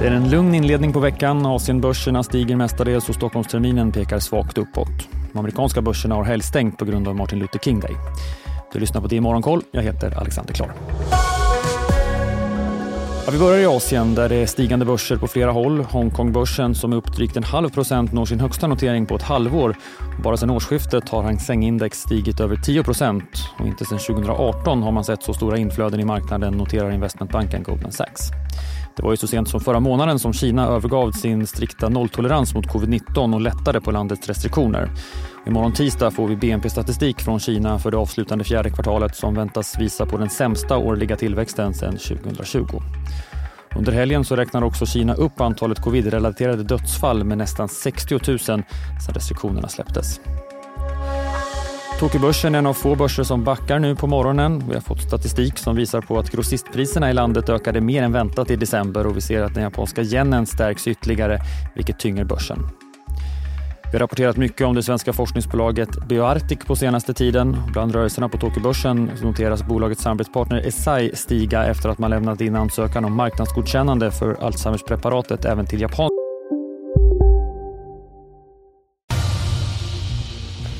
Det är en lugn inledning på veckan. Asienbörserna stiger mestadels och Stockholmsterminen pekar svagt uppåt. De amerikanska börserna har helgstängt på grund av Martin Luther King Day. Du lyssnar på det i Morgonkoll. Jag heter Alexander Klar. Ja, vi börjar i Asien där det är stigande börser på flera håll. Hongkongbörsen som är upp drygt en halv procent når sin högsta notering på ett halvår. Bara sedan årsskiftet har Hang Seng-index stigit över 10 procent och inte sedan 2018 har man sett så stora inflöden i marknaden, noterar investmentbanken Goldman Sachs. Det var ju så sent som förra månaden som Kina övergav sin strikta nolltolerans mot covid-19 och lättade på landets restriktioner. Imorgon tisdag får vi BNP-statistik från Kina för det avslutande fjärde kvartalet som väntas visa på den sämsta årliga tillväxten sedan 2020. Under helgen så räknar också Kina upp antalet covid-relaterade dödsfall med nästan 60 000 sedan restriktionerna släpptes. Tokyobörsen är en av få börser som backar nu på morgonen. Vi har fått statistik som visar på att grossistpriserna i landet ökade mer än väntat i december och vi ser att den japanska yenen stärks ytterligare, vilket tynger börsen. Vi har rapporterat mycket om det svenska forskningsbolaget Bioartic på senaste tiden. Bland rörelserna på Tokyobörsen noteras bolagets samarbetspartner Esai stiga efter att man lämnat in ansökan om marknadsgodkännande för Alzheimers-preparatet även till Japan.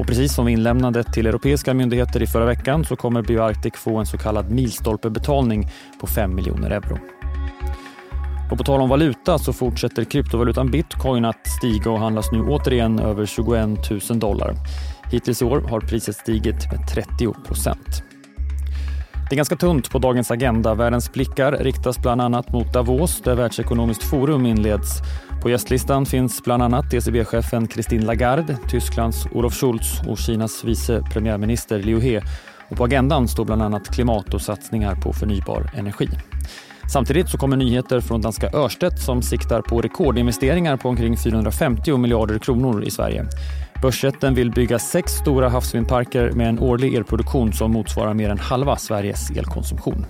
Och precis som inlämnandet till europeiska myndigheter i förra veckan så kommer Bioarctic få en så kallad milstolpebetalning på 5 miljoner euro. Och på tal om valuta så fortsätter kryptovalutan bitcoin att stiga och handlas nu återigen över 21 000 dollar. Hittills i år har priset stigit med 30 procent. Det är ganska tunt på dagens agenda. Världens blickar riktas bland annat mot Davos där Världsekonomiskt forum inleds. På gästlistan finns bland annat ECB-chefen Christine Lagarde, Tysklands Olof Schultz och Kinas vice premiärminister Liu He. Och på agendan står bland annat klimat och satsningar på förnybar energi. Samtidigt så kommer nyheter från danska Örstedt som siktar på rekordinvesteringar på omkring 450 miljarder kronor i Sverige. Börsjätten vill bygga sex stora havsvindparker med en årlig elproduktion som motsvarar mer än halva Sveriges elkonsumtion.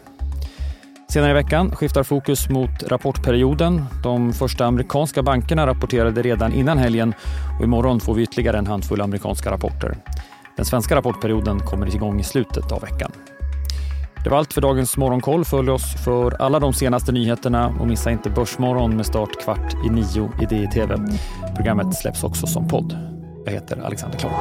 Senare i veckan skiftar fokus mot rapportperioden. De första amerikanska bankerna rapporterade redan innan helgen och imorgon får vi ytterligare en handfull amerikanska rapporter. Den svenska rapportperioden kommer igång i slutet av veckan. Det var allt för dagens Morgonkoll. Följ oss för alla de senaste nyheterna och missa inte Börsmorgon med start kvart i nio i DI-TV. Programmet släpps också som podd. Jag heter Alexander Klar.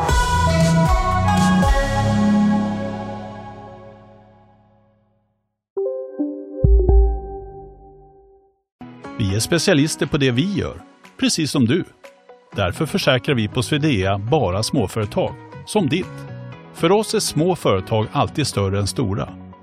Vi är specialister på det vi gör, precis som du. Därför försäkrar vi på Swedea bara småföretag, som ditt. För oss är små företag alltid större än stora